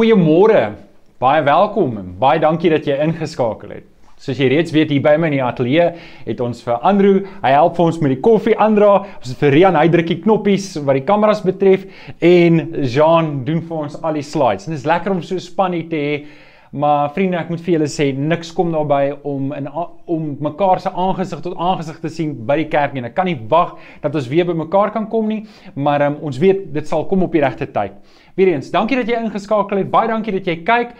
Goeiemôre. Baie welkom en baie dankie dat jy ingeskakel het. Soos jy reeds weet hier by my in die ateljee het ons vir Andrew, hy help vir ons met die koffie aandra. Ons het vir Rian, hy druk die knoppies wat die kameras betref en Jean doen vir ons al die slides. En dit is lekker om so spannie te hê. Maar vriende, ek moet vir julle sê niks kom daarby om in om mekaar se aangesig tot aangesig te sien by die kerk nie. Ek kan nie wag dat ons weer by mekaar kan kom nie, maar um, ons weet dit sal kom op die regte tyd. Weereens, dankie dat jy ingeskakel het. Baie dankie dat jy kyk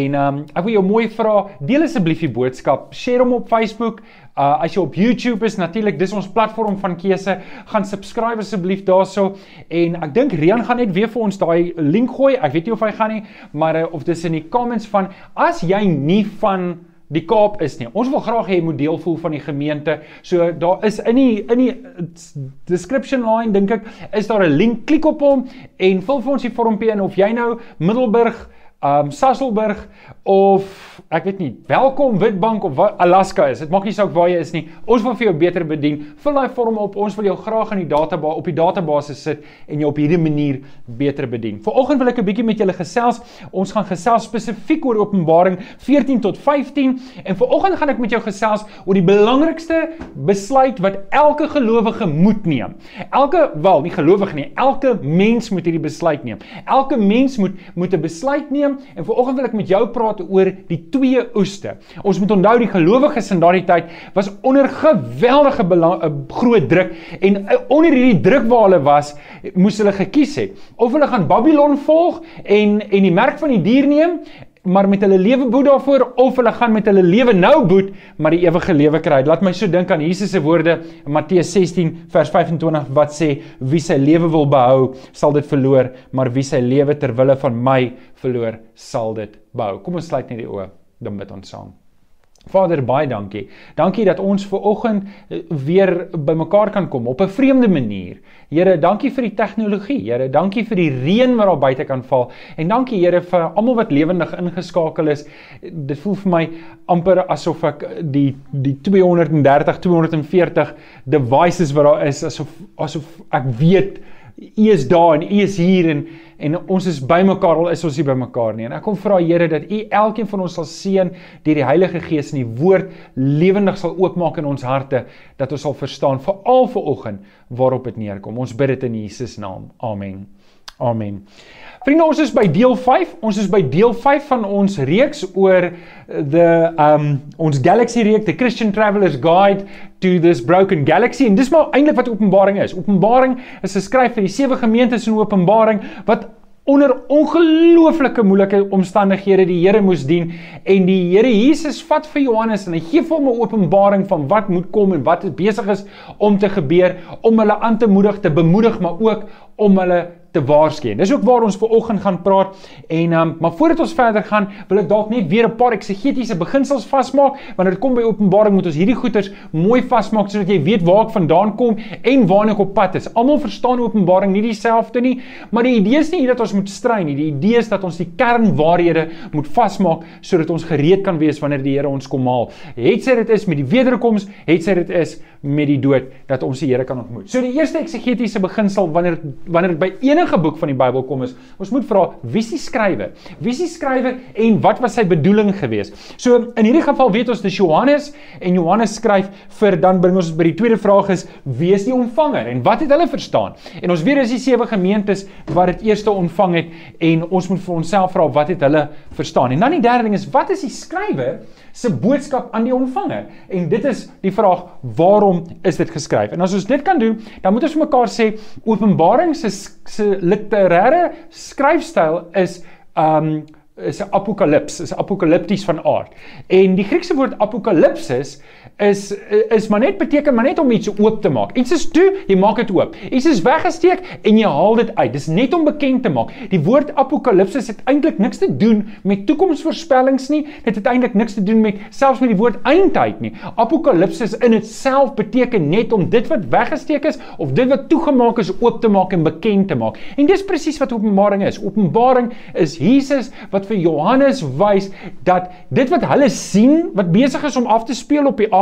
en um, ek wil jou mooi vra, deel asseblief die boodskap, share hom op Facebook. Uh as jy op YouTube is, natuurlik, dis ons platform van keuse. Gaan subscribe asseblief daarso en ek dink Rian gaan net weer vir ons daai link gooi. Ek weet nie of hy gaan nie, maar uh, of dis in die comments van as jy nie van die Kaap is nie. Ons wil graag hê jy moet deel voel van die gemeente. So daar is in die in die description line dink ek is daar 'n link. Klik op hom en vul vir ons die vormpie in of jy nou Middelburg um Sasolburg of ek weet nie, welkom Witbank of Alaska is. Dit maak nie saak waar jy is nie. Ons wil vir jou beter bedien. Vul daai vorm op. Ons wil jou graag in die database op die database sit en jou op hierdie manier beter bedien. Vanoggend wil ek 'n bietjie met julle gesels. Ons gaan gesels spesifiek oor Openbaring 14 tot 15 en vanoggend gaan ek met jou gesels oor die belangrikste besluit wat elke gelowige moet neem. Elke wel, nie gelowige nie, elke mens moet hierdie besluit neem. Elke mens moet moet 'n besluit neem en vanoggend wil ek met jou praat oor die twee oeste. Ons moet onthou die gelowiges in daardie tyd was onder geweldige belang, uh, groot druk en uh, onder hierdie druk waar hulle was, moes hulle gekies het of hulle gaan Babylon volg en en die merk van die dier neem maar met hulle lewe boet daarvoor of hulle gaan met hulle lewe nou boet maar die ewige lewe kry. Laat my so dink aan Jesus se woorde in Matteus 16 vers 25 wat sê wie sy lewe wil behou, sal dit verloor, maar wie sy lewe ter wille van my verloor, sal dit behou. Kom ons sluit net die oë, dan bid ons saam. Vader, baie dankie. Dankie dat ons ver oggend eh, weer bymekaar kan kom op 'n vreemde manier. Here, dankie vir die tegnologie. Here, dankie vir die reën wat daar buite kan val. En dankie Here vir almal wat lewendig ingeskakel is. Dit voel vir my amper asof ek die die 230, 240 devices wat daar is asof asof ek weet U is daar en U is hier en en ons is bymekaar al is ons nie bymekaar nie. En ek kom vra Here dat U elkeen van ons sal seën deur die Heilige Gees en die woord lewendig sal oopmaak in ons harte dat ons sal verstaan veral vir oggend waarop dit neerkom. Ons bid dit in Jesus naam. Amen. Amen. Vriende, ons is by deel 5. Ons is by deel 5 van ons reeks oor the um ons Galaxy reeks, the Christian Traveller's Guide to this Broken Galaxy. En dis maar eintlik wat Openbaring is. Openbaring is geskryf vir die sewe gemeentes in Openbaring wat onder ongelooflike moeilike omstandighede die Here moes dien en die Here Jesus vat vir Johannes en hy gee vir hom 'n openbaring van wat moet kom en wat besig is om te gebeur om hulle aan te moedig, te bemoedig, maar ook om hulle te waarsku. Dis ook waar ons ver oggend gaan praat en um, maar voordat ons verder gaan, wil ek dalk net weer 'n paar eksegetiese beginsels vasmaak. Wanneer dit kom by Openbaring moet ons hierdie goeters mooi vasmaak sodat jy weet waar ek vandaan kom en waarna ek op pad is. Almal verstaan Openbaring nie dieselfde nie, maar die idee is nie dat ons moet strei nie. Die idee is dat ons die kernwaarhede moet vasmaak sodat ons gereed kan wees wanneer die Here ons kom haal. Het sy dit is met die wederkoms, het sy dit is met die dood dat ons die Here kan ontmoet. So die eerste eksegetiese beginsel wanneer wanneer dit by enige boek van die Bybel kom is, ons moet vra wie is die skrywer? Wie is die skrywer en wat was sy bedoeling geweest? So in hierdie geval weet ons dis Johannes en Johannes skryf vir dan bring ons by die tweede vraag is wie is die ontvanger en wat het hulle verstaan? En ons weet dis die sewe gemeentes wat dit eerste ontvang het en ons moet vir onsself vra wat het hulle verstaan? En dan die derde ding is wat is die skrywer se boodskap aan die ontvanger? En dit is die vraag waarom is dit geskryf? En as ons dit kan doen, dan moet ons mekaar sê Openbaring se se literêre skryfstyl is um is 'n apokalips, is apokalipties van aard. En die Griekse woord apokalipsis is is maar net beteken maar net om iets oop te maak. Iets is toe, jy maak dit oop. Iets is weggesteek en jy haal dit uit. Dis net om bekend te maak. Die woord apokalipsis het eintlik niks te doen met toekomsvoorspellings nie. Dit het eintlik niks te doen met selfs met die woord eindtyd nie. Apokalipsis in itself beteken net om dit wat weggesteek is of dit wat toegemaak is oop te maak en bekend te maak. En dis presies wat Openbaring is. Openbaring is Jesus wat vir Johannes wys dat dit wat hulle sien wat besig is om af te speel op die aarde,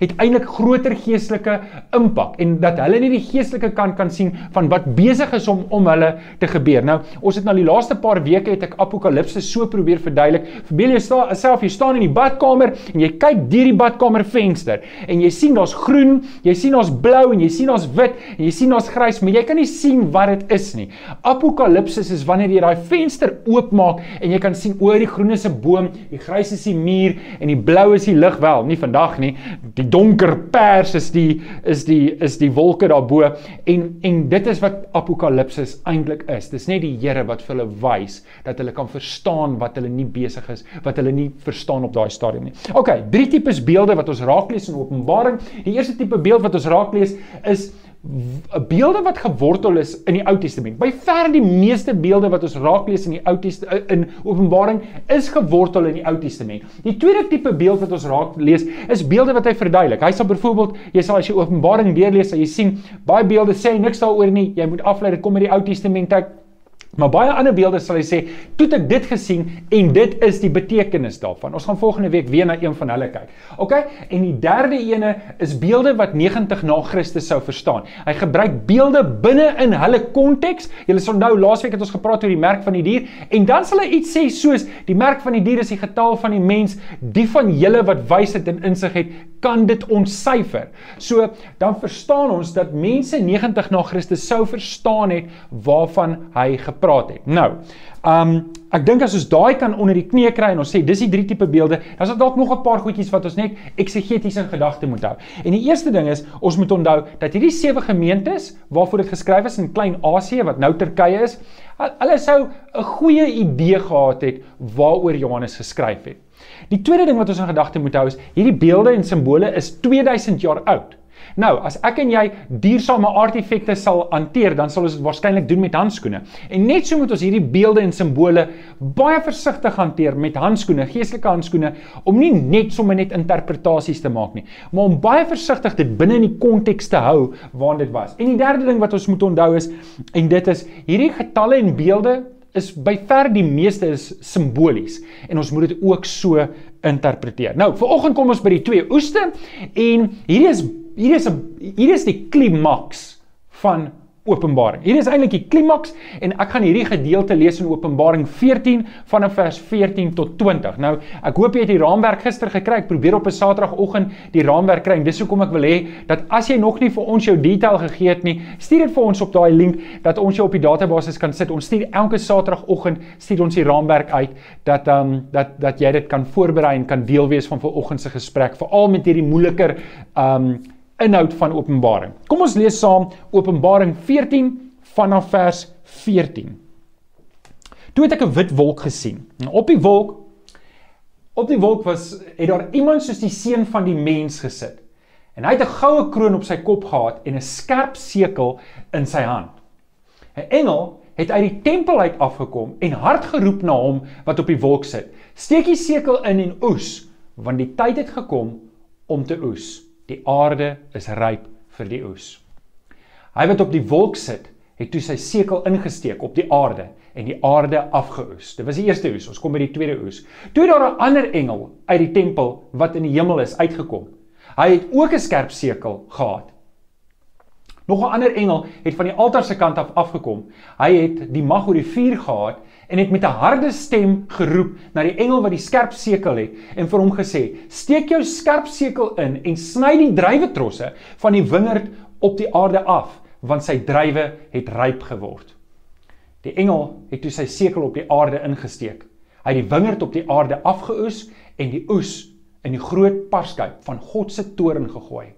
het eintlik groter geestelike impak en dat hulle nie die geestelike kant kan sien van wat besig is om om hulle te gebeur. Nou, ons het nou die laaste paar weke het ek Apokalipse so probeer verduidelik. Verbeel jouself jy staan in die badkamer en jy kyk deur die badkamer venster en jy sien daar's groen, jy sien daar's blou en jy sien daar's wit en jy sien daar's grys, maar jy kan nie sien wat dit is nie. Apokalipsis is wanneer jy daai venster oopmaak en jy kan sien oor die groen is 'n boom, die grys is die muur en die blou is die lug wel, nie vandag nie. Die donker pers is die is die is die wolke daarbo en en dit is wat Apokalipsis eintlik is. Dis net die Here wat vir hulle wys dat hulle kan verstaan wat hulle nie besig is, wat hulle nie verstaan op daai stadium nie. OK, drie tipes beelde wat ons raak lees in Openbaring. Die eerste tipe beeld wat ons raak lees is beelde wat gewortel is in die Ou Testament. By ver die meeste beelde wat ons raak lees in die Ou Testament in Openbaring is gewortel in die Ou Testament. Die tweede tipe beeld wat ons raak lees is beelde wat hy verduidelik. Hy sal byvoorbeeld, jy sal as jy Openbaring deurlees, sal jy sien baie beelde sê niks daaroor nie. Jy moet aflei dit kom uit die Ou Testament uit. Maar baie ander beelde sal hy sê, "Toe ek dit gesien en dit is die betekenis daarvan." Ons gaan volgende week weer na een van hulle kyk. OK? En die derde ene is beelde wat 90 na Christus sou verstaan. Hy gebruik beelde binne in hulle konteks. Julle sal onthou laasweek het ons gepraat oor die merk van die dier en dan sal hy iets sê soos die merk van die dier is die getal van die mens, die van julle wat wysheid en insig het, kan dit ontsyfer. So dan verstaan ons dat mense 90 na Christus sou verstaan het waarvan hy gepraat gepraat het. Nou, um ek dink as ons daai kan onder die knie kry en ons sê dis die drie tipe beelde, dan is daar dalk nog 'n paar goedjies wat ons net eksegeties in gedagte moet hou. En die eerste ding is, ons moet onthou dat hierdie sewe gemeentes waarvoor dit geskryf is in Klein-Asië wat nou Turkye is, hulle sou 'n goeie idee gehad het waaroor Johannes geskryf het. Die tweede ding wat ons in gedagte moet hou is, hierdie beelde en simbole is 2000 jaar oud. Nou, as ek en jy diersame artefakte sal hanteer, dan sal ons dit waarskynlik doen met handskoene. En net so moet ons hierdie beelde en simbole baie versigtig hanteer met handskoene, geestelike handskoene, om nie net sommer net interpretasies te maak nie, maar om baie versigtig dit binne in die konteks te hou waarin dit was. En die derde ding wat ons moet onthou is en dit is hierdie getalle en beelde is by ver die meeste is simbolies en ons moet dit ook so interpreteer. Nou, viroggend kom ons by die twee oeste en hierdie is hier is 'n hier is die klimaks van Openbaring. Hier is eintlik die klimaks en ek gaan hierdie gedeelte lees in Openbaring 14 vanaf vers 14 tot 20. Nou, ek hoop jy het die raamwerk gister gekry. Ek probeer op 'n Saterdagoggend die raamwerk kry en dis hoekom ek wil hê dat as jy nog nie vir ons jou detail gegee het nie, stuur dit vir ons op daai link dat ons jou op die database kan sit. Ons stuur elke Saterdagoggend stuur ons die raamwerk uit dat ehm um, dat dat jy dit kan voorberei en kan deel wees van vanoggend se gesprek, veral met hierdie moeiliker ehm um, inhoud van Openbaring. Kom ons lees saam Openbaring 14 vanaf vers 14. Toe het ek 'n wit wolk gesien. En op die wolk op die wolk was het daar iemand soos die seun van die mens gesit. En hy het 'n goue kroon op sy kop gehad en 'n skerp sekel in sy hand. 'n Engel het uit die tempel uit afgekom en hard geroep na hom wat op die wolk sit. Steek die sekel in en oes, want die tyd het gekom om te oes. Die aarde is ryp vir die oes. Hy wat op die wolk sit, het toe sy sekel ingesteek op die aarde en die aarde afgeoes. Dit was die eerste oes. Ons kom by die tweede oes. Toe daar 'n ander engel uit die tempel wat in die hemel is uitgekom. Hy het ook 'n skerp sekel gehad. Nog 'n ander engel het van die altaar se kant af afgekom. Hy het die mag oor die vuur gehad en het met 'n harde stem geroep na die engel wat die skerp sekel het en vir hom gesê: "Steek jou skerp sekel in en sny die druiwetrosse van die wingerd op die aarde af, want sy druiwe het ryp geword." Die engel het toe sy sekel op die aarde ingesteek. Hy het die wingerd op die aarde afgeoes en die oes in die groot parskyp van God se toren gegooi.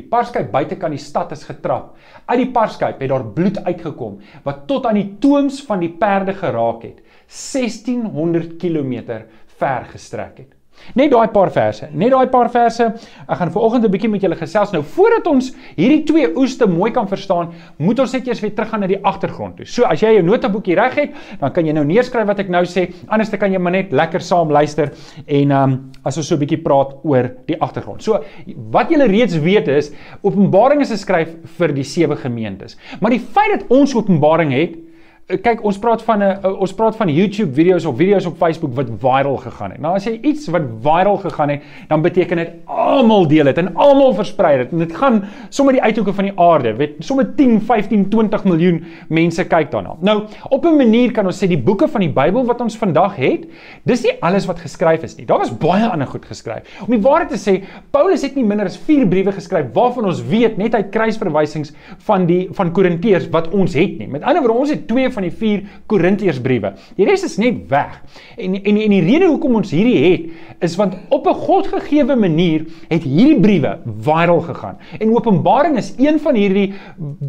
Die parskyp buitekant die stad is getrap. Uit die parskyp het daar bloed uitgekom wat tot aan die tooms van die perde geraak het. 1600 km ver gestrek het. Net daai paar verse, net daai paar verse. Ek gaan vanoggend 'n bietjie met julle gesels. Nou voordat ons hierdie twee oeste mooi kan verstaan, moet ons net eers weer teruggaan na die agtergrond toe. So as jy jou notaboekie reg het, dan kan jy nou neerskryf wat ek nou sê. Anders dan kan jy maar net lekker saam luister en ehm um, as ons so 'n bietjie praat oor die agtergrond. So wat julle reeds weet is, Openbaring is geskryf vir die sewe gemeentes. Maar die feit dat ons Openbaring het, kyk ons praat van 'n ons praat van YouTube video's of video's op Facebook wat viral gegaan het. Nou as jy iets wat viral gegaan het, dan beteken dit almal deel dit en almal versprei dit en dit gaan sommer die uithoeke van die aarde. Weet, sommer 10, 15, 20 miljoen mense kyk daarna. Nou, op 'n manier kan ons sê die boeke van die Bybel wat ons vandag het, dis nie alles wat geskryf is nie. Daar was baie ander goed geskryf. Om die waarheid te sê, Paulus het nie minder as 4 briewe geskryf waarvan ons weet net uit kruisverwysings van die van Korinteërs wat ons het nie. Met ander woorde, ons het 2 van die 4 Korinteërsbriewe. Die res is net weg. En en en die rede hoekom ons hierdie het is want op 'n godgegewe manier het hierdie briewe viral gegaan. En Openbaring is een van hierdie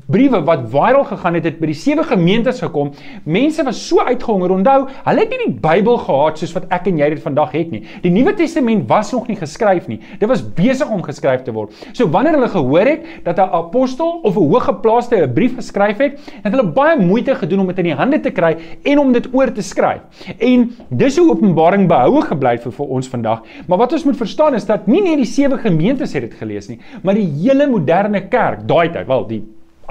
briewe wat viral gegaan het, het by die sewe gemeentes gekom. Mense was so uitgehonger. Onthou, hulle het nie die Bybel gehad soos wat ek en jy dit vandag het nie. Die Nuwe Testament was nog nie geskryf nie. Dit was besig om geskryf te word. So wanneer hulle gehoor het dat 'n apostel of 'n hoëgeplaaste 'n brief geskryf het, het hulle baie moeite gedoen om dit in die hande te kry en om dit oor te skryf. En dis hoe Openbaring behoue gebly het vir, vir ons vandag. Maar wat ons moet verstaan is dat nie net die sewe gemeentes het dit gelees nie, maar die hele moderne kerk, daai tyd, wel die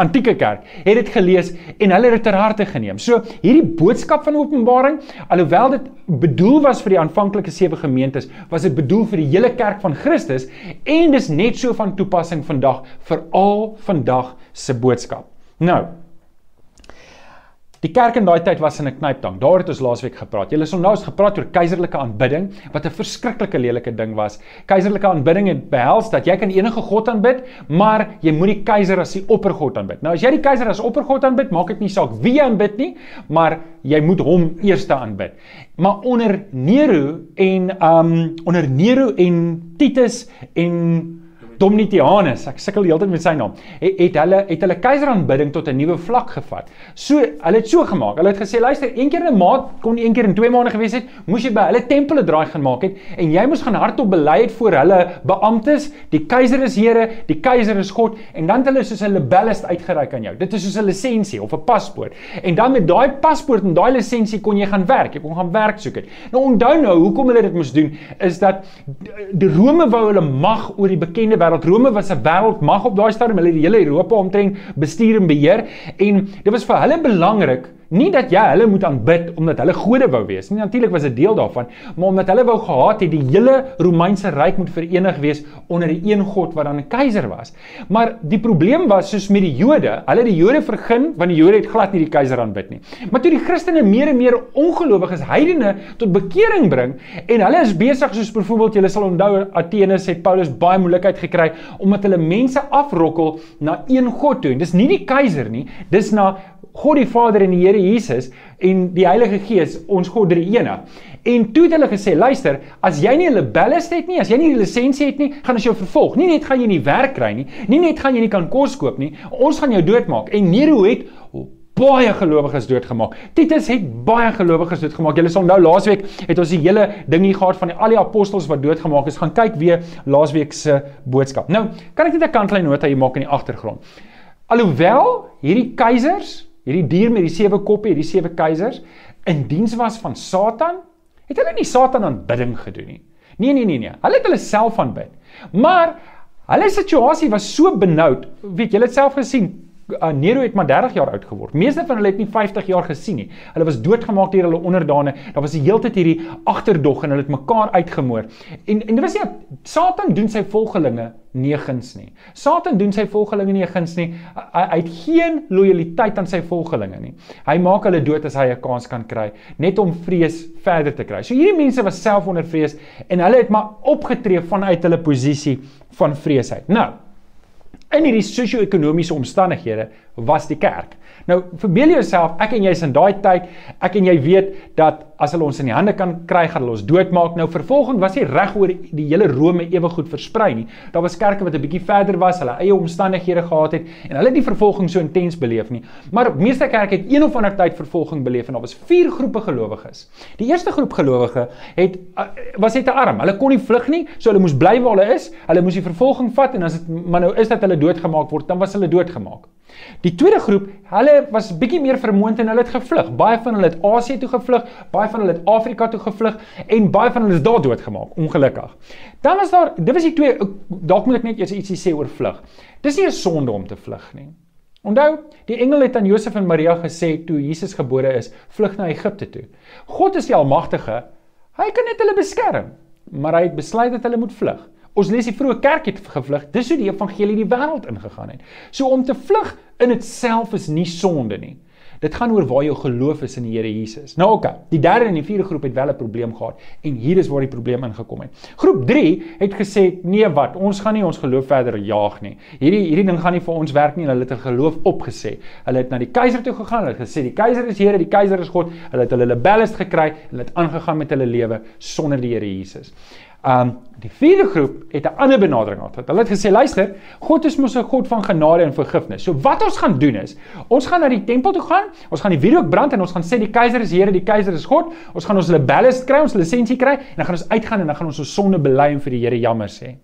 antieke kerk het dit gelees en hulle het dit ter harte geneem. So hierdie boodskap van Openbaring, alhoewel dit bedoel was vir die aanvanklike sewe gemeentes, was dit bedoel vir die hele kerk van Christus en dis net so van toepassing vandag vir al vandag se boodskap. Nou, Die kerk in daai tyd was in 'n knyptang. Daar het ons laasweek gepraat. Julle sal nou eens gepraat oor keiserlike aanbidding wat 'n verskriklike lelike ding was. Keiserlike aanbidding het behels dat jy kan enige god aanbid, maar jy moet die keiser as die oppergod aanbid. Nou as jy die keiser as oppergod aanbid, maak dit nie saak wie jy aanbid nie, maar jy moet hom eerste aanbid. Maar onder Nero en um onder Nero en Titus en Domitianus, ek sukkel heeltyd met sy naam, het, het hulle het hulle keiseraanbidding tot 'n nuwe vlak gevat. So, hulle het so gemaak. Hulle het gesê, luister, een keer in 'n maand kon een keer in 2 maande gewees het, moes jy by hulle tempele draai gaan maak het en jy moes gaan hardop bely het voor hulle beamptes, die keiser is Here, die keiser is God en dan het hulle soos 'n libellus uitgereik aan jou. Dit is soos 'n lisensie of 'n paspoort. En dan met daai paspoort en daai lisensie kon jy gaan werk. Jy kon gaan werk soek het. Nou onthou nou, hoekom hulle dit moes doen is dat die Rome wou hulle mag oor die bekende wêreld. Rome was 'n wêreldmag op daai stadium. Hulle het die hele Europa omtrent bestuur en beheer en dit was vir hulle belangrik Nie dat jy hulle moet aanbid omdat hulle gode wou wees nie. Natuurlik was dit deel daarvan, maar omdat hulle wou gehad het die hele Romeinse ryk moet verenig wees onder die een God wat dan 'n keiser was. Maar die probleem was soos met die Jode, hulle het die Jode vergun want die Jode het glad nie die keiser aanbid nie. Maar toe die Christene meer en meer ongelowiges heidene tot bekering bring en hulle is besig soos byvoorbeeld julle sal onthou Athene het Paulus baie moeilikheid gekry omdat hulle mense afrokkel na een God toe. En dis nie die keiser nie, dis na God die Vader en die Here Jesus en die Heilige Gees, ons God drie ene. En toe het hulle gesê, luister, as jy nie 'n libellus het nie, as jy nie die lisensie het nie, gaan ons jou vervolg. Nie net gaan jy nie werk kry nie, nie net gaan jy nie kan kos koop nie, ons gaan jou doodmaak. En Nero het baie gelowiges doodgemaak. Titus het baie gelowiges doodgemaak. Julle sal nou laasweek het ons die hele ding hier gehad van die, al die apostels wat doodgemaak is. Gaan kyk weer laasweek se boodskap. Nou, kan ek net 'n kantlyn nota hier maak in die agtergrond. Alhoewel hierdie keisers hierdie dier met die sewe koppe, hierdie sewe keisers in diens was van Satan, het hulle nie Satan aanbidding gedoen nie. Nee nee nee nee, hulle het hulle self aanbid. Maar hulle situasie was so benoud, weet julle het self gesien, uh, Nero het maar 30 jaar oud geword. Meeste van hulle het nie 50 jaar gesien nie. Hulle was doodgemaak deur hulle onderdane. Daar was die hele tyd hierdie agterdog en hulle het mekaar uitgemoor. En en dit was nie Satan doen sy volgelinge negens nie. Satan doen sy volgelinge negens nie. Hy, hy het geen lojaliteit aan sy volgelinge nie. Hy maak hulle dood as hy 'n kans kan kry, net om vrees verder te kry. So hierdie mense was self onder vrees en hulle het maar opgetree vanuit hulle posisie van vreesheid. Nou, in hierdie sosio-ekonomiese omstandighede was die kerk. Nou, verbeel jouself, ek en jy is in daai tyd, ek en jy weet dat as hulle ons in die hande kan kry, gaan hulle ons doodmaak. Nou vervolging was nie reg oor die hele Rome ewe goed versprei nie. Daar was kerke wat 'n bietjie verder was, hulle eie omstandighede gehad het en hulle het die vervolging so intens beleef nie. Maar meeste kerke het een of ander tyd vervolging beleef en daar was vier groepe gelowiges. Die eerste groep gelowige het was net arm. Hulle kon nie vlug nie, so hulle moes bly waar hulle is. Hulle moes die vervolging vat en as dit maar nou is dat hulle doodgemaak word, dan was hulle doodgemaak. Die tweede groep, hulle was bietjie meer vermoond en hulle het gevlug. Baie van hulle het Asië toe gevlug, baie van hulle het Afrika toe gevlug en baie van hulle is daar doodgemaak, ongelukkig. Dan was daar, dit was die twee dalk moet ek net eers ietsie sê oor vlug. Dis nie 'n sonde om te vlug nie. Onthou, die engel het aan Josef en Maria gesê toe Jesus gebore is, vlug na Egipte toe. God is die almagtige. Hy kan net hulle beskerm, maar hy het besluit dat hulle moet vlug. Ons lees die vroeë kerk het gevlug. Dis hoe die evangelie die wêreld ingegaan het. So om te vlug in dit self is nie sonde nie. Dit gaan oor waar jou geloof is in die Here Jesus. Nou oké, okay, die derde en die vierde groep het wel 'n probleem gehad en hier is waar die probleem ingekom het. Groep 3 het gesê, "Nee, wat? Ons gaan nie ons geloof verder jaag nie. Hierdie hierdie ding gaan nie vir ons werk nie." Hulle het 'n geloof opgesê. Hulle het na die keiser toe gegaan. Hulle het gesê, "Die keiser is Here, die keiser is God." Hulle het hulle libellus gekry en hulle het aangegaan met hulle lewe sonder die Here Jesus. Um die vierde groep het 'n ander benadering gehad. Hulle het gesê, luister, God is mos 'n God van genade en vergifnis. So wat ons gaan doen is, ons gaan na die tempel toe gaan, ons gaan die wierook brand en ons gaan sê die keiser is Here, die keiser is God. Ons gaan ons libelle kry, ons lisensie kry en dan gaan ons uitgaan en dan gaan ons ons sonde bely en vir die Here jammer sê.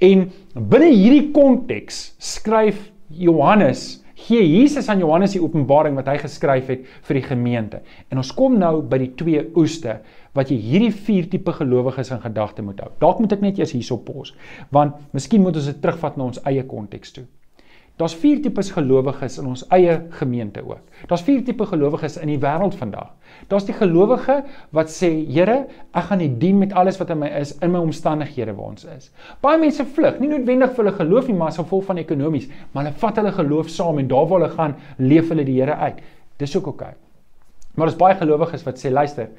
En binne hierdie konteks skryf Johannes gee Jesus aan Johannes die openbaring wat hy geskryf het vir die gemeente. En ons kom nou by die twee oeste wat jy hierdie vier tipe gelowiges in gedagte moet hou. Dalk moet ek net eers hierso pos, want miskien moet ons dit terugvat na ons eie konteks toe. Daar's vier tipes gelowiges in ons eie gemeente ook. Daar's vier tipe gelowiges in die wêreld vandag. Daar's die gelowige wat sê, Here, ek gaan U dien met alles wat in my is in my omstandighede waar ons is. Baie mense vlug, nie noodwendig vir hulle geloof nie, maar as gevolg van ekonomies, maar hulle vat hulle geloof saam en daar waar hulle gaan, leef hulle die Here uit. Dis ook oukei. Okay. Maar daar's baie gelowiges wat sê, luister,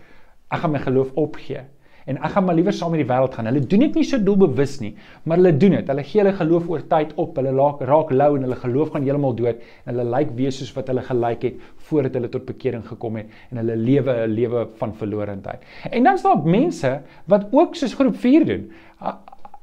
ek gaan my geloof opgee en ek gaan maar liewer saam met die wêreld gaan. Hulle doen dit nie so doelbewus nie, maar hulle doen dit. Hulle gee hulle geloof oor tyd op. Hulle raak raak lou en hulle geloof gaan heeltemal dood en hulle lyk weer soos wat hulle gelyk het voordat hulle tot bekering gekom het en hulle lewe 'n lewe van verlorendheid. En dan's daar mense wat ook soos groep 4 doen.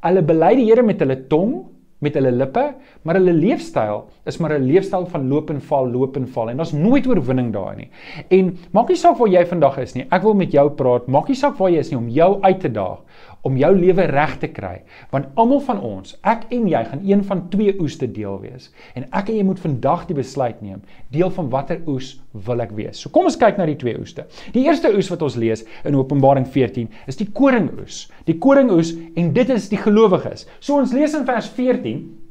Hulle bely die Here met hulle tong, met hulle lippe, maar hulle leefstyl is maar 'n leefstyl van loop en val, loop en val en daar's nooit oorwinning daar nie. En maak nie saak waar jy vandag is nie. Ek wil met jou praat. Maak nie saak waar jy is nie om jou uit te daag om jou lewe reg te kry. Want almal van ons, ek en jy, gaan een van twee oeste deel wees. En ek en jy moet vandag die besluit neem, deel van watter oes wil ek wees. So kom ons kyk na die twee oeste. Die eerste oes wat ons lees in Openbaring 14 is die koringoes. Die koringoes en dit is die gelowiges. So ons lees in vers 14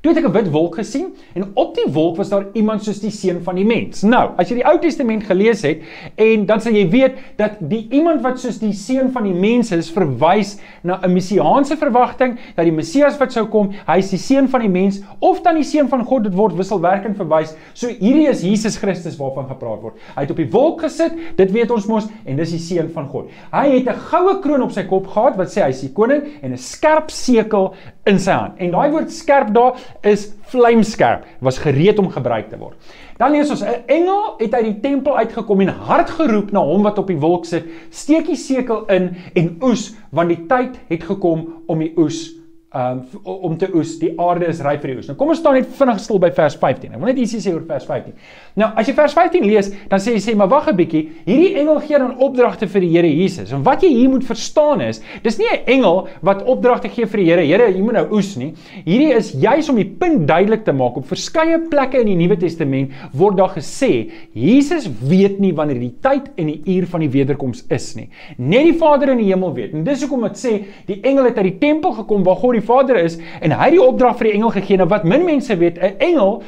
Toe het ek 'n wit wolk gesien en op die wolk was daar iemand soos die seun van die mens. Nou, as jy die Ou Testament gelees het en dan sal jy weet dat die iemand wat soos die seun van die mens is, verwys na 'n messiaanse verwagting dat die Messias wat sou kom, hy is die seun van die mens of dan die seun van God, dit word wisselwerkend verwys. So hierdie is Jesus Christus waarvan gepraat word. Hy het op die wolk gesit, dit weet ons mos en dis die seun van God. Hy het 'n goue kroon op sy kop gehad wat sê hy is die koning en 'n skerp sekel in sy hand. En daai woord skerp daar is vlamskerp, was gereed om gebruik te word. Dan lees ons 'n engel het uit die tempel uitgekom en hard geroep na hom wat op die wolk sit: "Steek die sekel in en oes, want die tyd het gekom om die oes um om te oes. Die aarde is ryp vir die oes. Nou kom ons staan net vinnig stil by vers 15. Ek wil net ietsie sê oor vers 15. Nou, as jy vers 15 lees, dan sê jy sê maar wag 'n bietjie. Hierdie engel gee dan opdragte vir die Here Jesus. En wat jy hier moet verstaan is, dis nie 'n engel wat opdragte gee vir die Here. Here, jy moet nou oes nie. Hierdie is juis om die punt duidelik te maak. Op verskeie plekke in die Nuwe Testament word daar gesê, Jesus weet nie wanneer die tyd en die uur van die wederkoms is nie. Net die Vader in die hemel weet. En dis hoekom dit sê die engel het uit die tempel gekom waar God die Vader is en hy het die opdrag vir die engel gegee. Nou wat min mense weet, 'n engel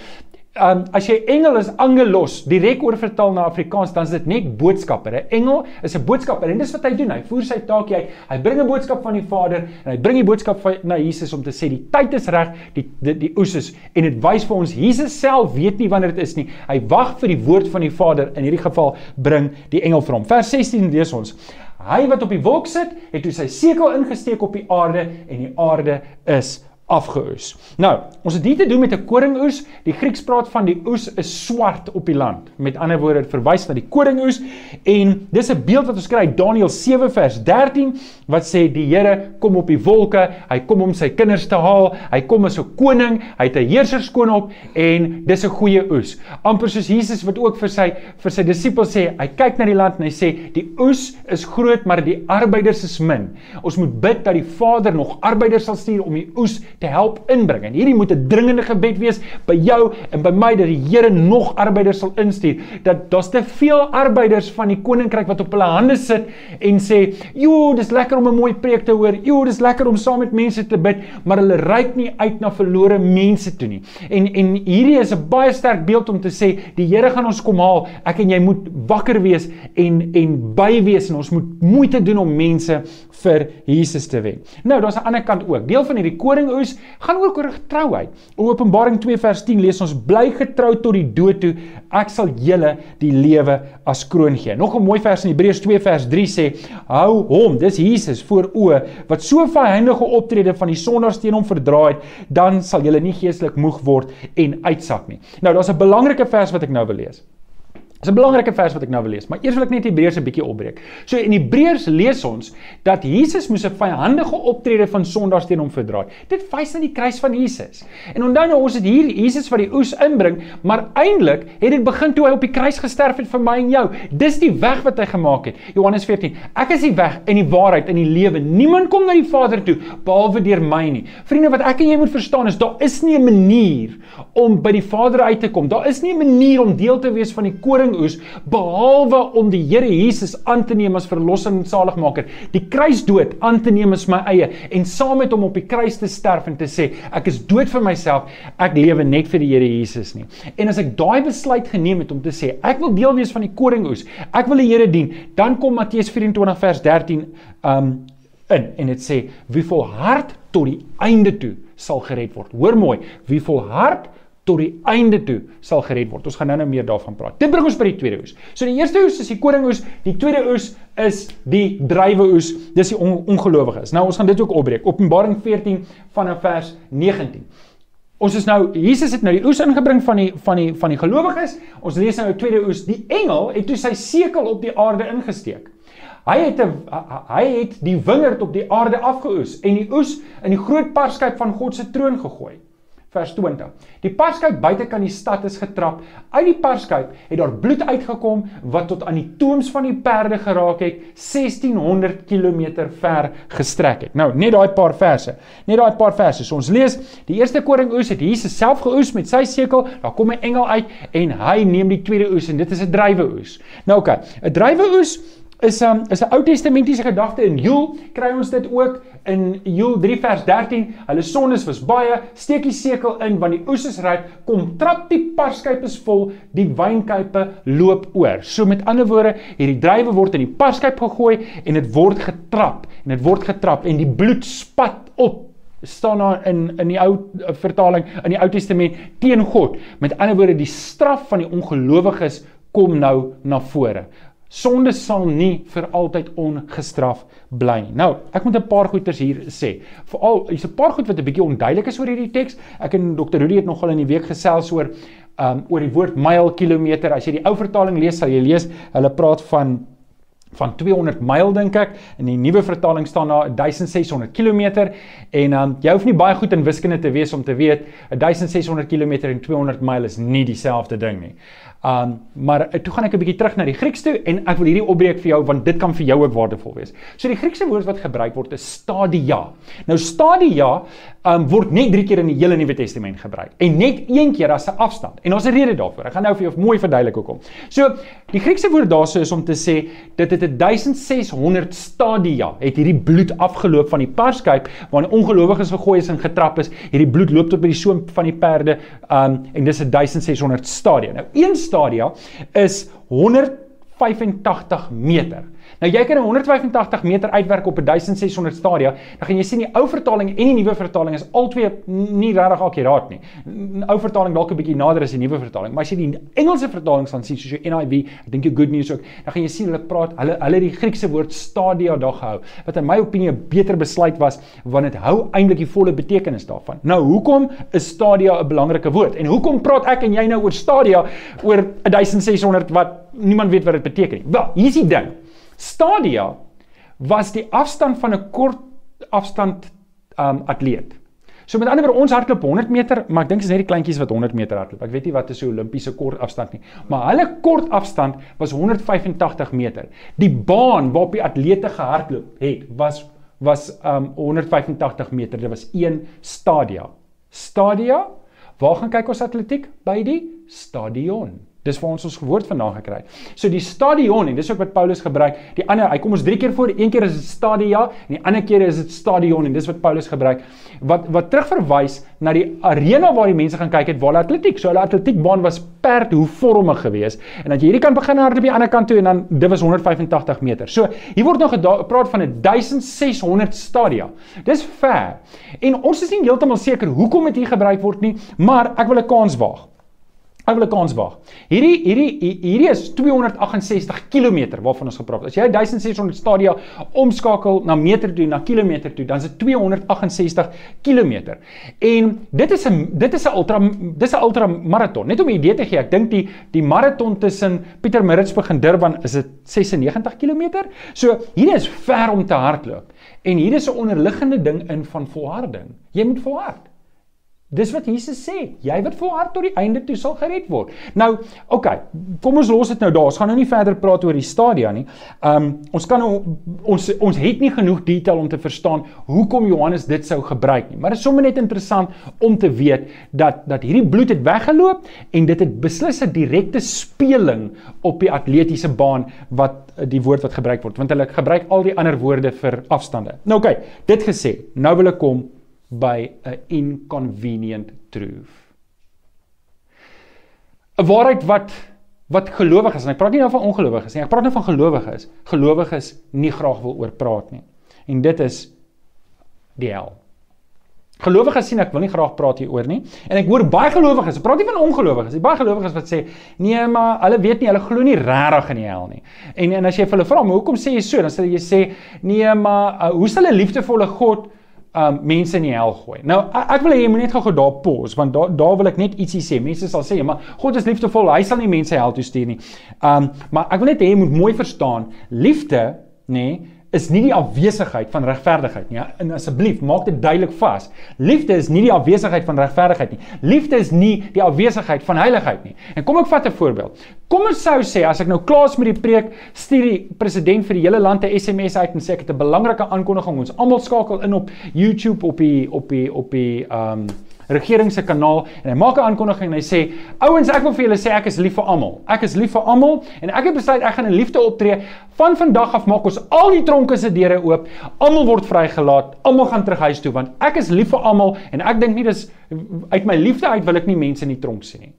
Um, as jy engel is angelos direk oorvertaal na Afrikaans dan is dit net boodskapper. 'n Engel is 'n boodskapper en dis wat hy doen. Hy voer sy taak uit. Hy bring 'n boodskap van die Vader en hy bring die boodskap van na Jesus om te sê die tyd is reg, die die, die oes is en dit wys vir ons Jesus self weet nie wanneer dit is nie. Hy wag vir die woord van die Vader. In hierdie geval bring die engel vir hom. Vers 16 lees ons. Hy wat op die wolk sit, het toe sy sekel ingesteek op die aarde en die aarde is afgeoes. Nou, ons het hier te doen met 'n koringoes. Die Grieks praat van die oes is swart op die land. Met ander woorde, dit verwys na die koringoes en dis 'n beeld wat ons kry uit Daniël 7 vers 13 wat sê die Here kom op die wolke, hy kom om sy kinders te haal, hy kom as 'n koning, hy het 'n heerserskoon op en dis 'n goeie oes. Amper soos Jesus wat ook vir sy vir sy disippels sê, hy kyk na die land en hy sê die oes is groot, maar die arbeiders is min. Ons moet bid dat die Vader nog arbeiders sal stuur om die oes te help inbring. En hierdie moet 'n dringende gebed wees by jou en by my dat die Here nog arbeiders sal instuur. Dat daar's te veel arbeiders van die koninkryk wat op hulle hande sit en sê, "Jo, dis lekker om 'n mooi preek te hoor. Jo, dis lekker om saam met mense te bid, maar hulle reik nie uit na verlore mense toe nie." En en hierdie is 'n baie sterk beeld om te sê, die Here gaan ons kom haal. Ek en jy moet wakker wees en en by wees en ons moet moeite doen om mense vir Jesus te wen. Nou, daar's 'n ander kant ook. Deel van hierdie koringoes gaan ook oor getrouheid. In Openbaring 2 vers 10 lees ons: "Bly getrou tot die dood toe, ek sal julle die lewe as kroon gee." Nog 'n mooi vers in Hebreërs 2 vers 3 sê: "Hou hom, dis Jesus voor oë wat so vyhandige optrede van die sondaars teen hom verdra het, dan sal julle nie geestelik moeg word en uitsak nie." Nou, daar's 'n belangrike vers wat ek nou wil lees. Dis 'n belangrike vers wat ek nou wil lees, maar eers wil ek net Hebreërs 'n bietjie opbreek. So in Hebreërs lees ons dat Jesus moes 'n vyhandige optrede van sondaars teen hom verdra. Dit wys na die kruis van Jesus. En onthou nou ons het hier Jesus wat die oes inbring, maar eintlik het dit begin toe hy op die kruis gesterf het vir my en jou. Dis die weg wat hy gemaak het. Johannes 14. Ek is die weg en die waarheid en die lewe. Niemand kom na die Vader toe behalwe deur my nie. Vriende, wat ek en jy moet verstaan is daar is nie 'n manier om by die Vader uit te kom. Daar is nie 'n manier om deel te wees van die koring koringoes behalwe om die Here Jesus aan te neem as verlosser en saligmaker, die kruisdood aan te neem as my eie en saam met hom op die kruis te sterf en te sê ek is dood vir myself, ek lewe net vir die Here Jesus nie. En as ek daai besluit geneem het om te sê ek wil deel wees van die koringoes, ek wil die Here dien, dan kom Matteus 24 vers 13 um in en dit sê wie volhard tot die einde toe sal gered word. Hoor mooi, wie volhard tot die einde toe sal gered word. Ons gaan nou-nou meer daarvan praat. Dit bring ons by die tweede oes. So die eerste oes is die koringoes, die tweede oes is die druiweoes. Dis die on ongelowiges. Nou ons gaan dit ook opbreek. Openbaring 14 vanaf vers 19. Ons is nou Jesus het nou die oes ingebring van die van die van die gelowiges. Ons lees nou die tweede oes. Die engel het toe sy sekel op die aarde ingesteek. Hy het 'n hy het die wingerd op die aarde afgeoes en die oes in die groot parskyp van God se troon gegooi vers 20. Die parskyp buitekant die stad is getrap. Uit die parskyp het daar bloed uitgekom wat tot aan die tooms van die perde geraak het, 1600 km ver gestrek het. Nou, net daai paar verse. Net daai paar verse. So ons lees, die eerste koring oes het Jesus self geoes met sy sekel. Daar kom 'n engel uit en hy neem die tweede oes en dit is 'n druiweoes. Nou oké, okay, 'n druiweoes is 'n um, is 'n Ou Testamentiese gedagte in Joel kry ons dit ook in Joel 3 vers 13. Hulle sondes was baie, steek die sekel in want die oes is ryp, kom trap die parskype is vol, die wynkype loop oor. So met ander woorde, hierdie druiwe word in die parskyp gegooi en dit word getrap en dit word getrap en die bloed spat op staan daar in in die ou eh, vertaling in die Ou Testament teen God. Met ander woorde, die straf van die ongelowiges kom nou na vore. Sonde sal nie vir altyd ongestraf bly nie. Nou, ek moet 'n paar goeters hier sê. Veral hier's 'n paar goed wat 'n bietjie onduidelik is oor hierdie teks. Ek en Dr. Rudy het nogal in die week gesels oor um oor die woord myl kilometer. As jy die ou vertaling lees, sal jy lees hulle praat van van 200 myl dink ek in die nuwe vertaling staan daar 1600 km en um, jy hoef nie baie goed in wiskunde te wees om te weet 1600 km en 200 myl is nie dieselfde ding nie. Um maar uh, toe gaan ek 'n bietjie terug na die Grieks toe en ek wil hierdie opbreek vir jou want dit kan vir jou ook waardevol wees. So die Griekse woord wat gebruik word is stadia. Nou stadia um word net 3 keer in die hele Nuwe Testament gebruik en net een keer as 'n afstand. En daar's 'n rede daarvoor. Ek gaan nou vir jou mooi verduidelik hoekom. So die Griekse woord daarso is om te sê dit het 1600 stadia het hierdie bloed afgeloop van die parskyp waar die ongelowiges gegooi is en getrap is. Hierdie bloed loop tot by die soem van die perde um en dis 1600 stadia. Nou een stadia is 185 meter. Nou jy kan 'n 185 meter uitwerk op 'n 1600 stadia, dan gaan jy sien die ou vertaling en die nuwe vertaling is albei nie regtig akkuraat nie. Ou vertaling dalk 'n bietjie nader as die nuwe vertaling, maar as jy die Engelse vertaling gaan sien soos jou NIV, ek dink jy good news ook, dan gaan jy sien hulle praat hulle hulle die Griekse woord stadia daar gehou, wat in my opinie 'n beter besluit was want dit hou eintlik die volle betekenis daarvan. Nou hoekom is stadia 'n belangrike woord? En hoekom praat ek en jy nou oor stadia oor 1600 wat niemand weet wat dit beteken nie? Wel, hier's die ding. Stadia was die afstand van 'n kort afstand um atleet. So met ander woorde ons hardloop 100 meter, maar ek dink is net die kleintjies wat 100 meter hardloop. Ek weet nie wat is 'n Olimpiese kort afstand nie, maar hulle kort afstand was 185 meter. Die baan waarop die atlete gehardloop het was was um 185 meter. Dit was een stadia. Stadia. Waar gaan kyk ons atletiek? By die stadion. Dis waar ons ons woord vandaan gekry. So die stadion en dis ook wat Paulus gebruik. Die ander, hy kom ons drie keer voor. Een keer is dit stadia en die ander keer is dit stadion en dis wat Paulus gebruik. Wat wat terugverwys na die arena waar die mense gaan kyk het waar atletiek. So hulle atletiekbaan was perdhoevormig geweest en dat jy hierdie kant begin hardloop aan die ander kant toe en dan dit was 185 meter. So hier word nou gepraat van 'n 1600 stadia. Dis ver. En ons is nie heeltemal seker hoekom dit hier gebruik word nie, maar ek wil 'n kans waag. Ek wil 'n kans waag. Hierdie hierdie hierdie is 268 km waarvan ons gepraat het. As jy 1600 stadia omskakel na meter toe na kilometer toe, dan is dit 268 km. En dit is 'n dit is 'n ultra dis 'n ultra maraton. Net om 'n idee te gee, ek dink die die maraton tussen Pietermaritzburg en Durban is dit 96 km. So hierdie is ver om te hardloop. En hier is 'n onderliggende ding in van volharding. Jy moet volhard. Dis wat Jesus sê. Jy wat volhard tot die einde toe sal gered word. Nou, okay, kom ons los dit nou daar. Ons gaan nou nie verder praat oor die stadia nie. Um ons kan nou ons ons het nie genoeg detail om te verstaan hoekom Johannes dit sou gebruik nie. Maar dit is sommer net interessant om te weet dat dat hierdie bloed het weggeloop en dit het beslis 'n direkte speling op die atletiese baan wat die woord wat gebruik word, want hulle gebruik al die ander woorde vir afstande. Nou okay, dit gesê, nou wil ek kom by 'n inconvenient truth. 'n Waarheid wat wat gelowiges, en ek praat nie nou van ongelowiges nie, ek praat nou van gelowiges, gelowiges nie graag wil oor praat nie. En dit is die hel. Gelowiges sien ek wil nie graag praat hieroor nie. En ek hoor baie gelowiges, ek praat nie van ongelowiges nie. Baie gelowiges wat sê, "Nee, maar hulle weet nie, hulle glo nie regtig in die hel nie." En en as jy vir hulle vra, "Maar hoekom sê jy so?" dan sê jy sê, "Nee, maar uh, hoe sal 'n liefdevolle God um mense in die hel gooi. Nou ek wil hê jy moet net gou daar pause want daar daar wil ek net ietsie sê. Mense sal sê, ja, "Maar God is liefdevol, hy sal nie mense hel toe stuur nie." Um maar ek wil net hê jy moet mooi verstaan, liefde, nê, nee, is nie die afwesigheid van regverdigheid nie. Ja? En asseblief, maak dit duidelik vas. Liefde is nie die afwesigheid van regverdigheid nie. Liefde is nie die afwesigheid van heiligheid nie. En kom ek vat 'n voorbeeld. Kom ons sou sê as ek nou klaar is met die preek, stuur die president vir die hele land 'n SMS uit en sê ek het 'n belangrike aankondiging. Ons almal skakel in op YouTube op die op die op die ehm um, regering se kanaal en hy maak 'n aankondiging en hy sê ouens ek wil vir julle sê ek is lief vir almal. Ek is lief vir almal en ek het besluit ek gaan in liefde optree. Van vandag af maak ons al die tronke se deure oop. Almal word vrygelaat. Almal gaan terug huis toe want ek is lief vir almal en ek dink nie dis uit my liefde uit wil ek nie mense in die tronk sien nie.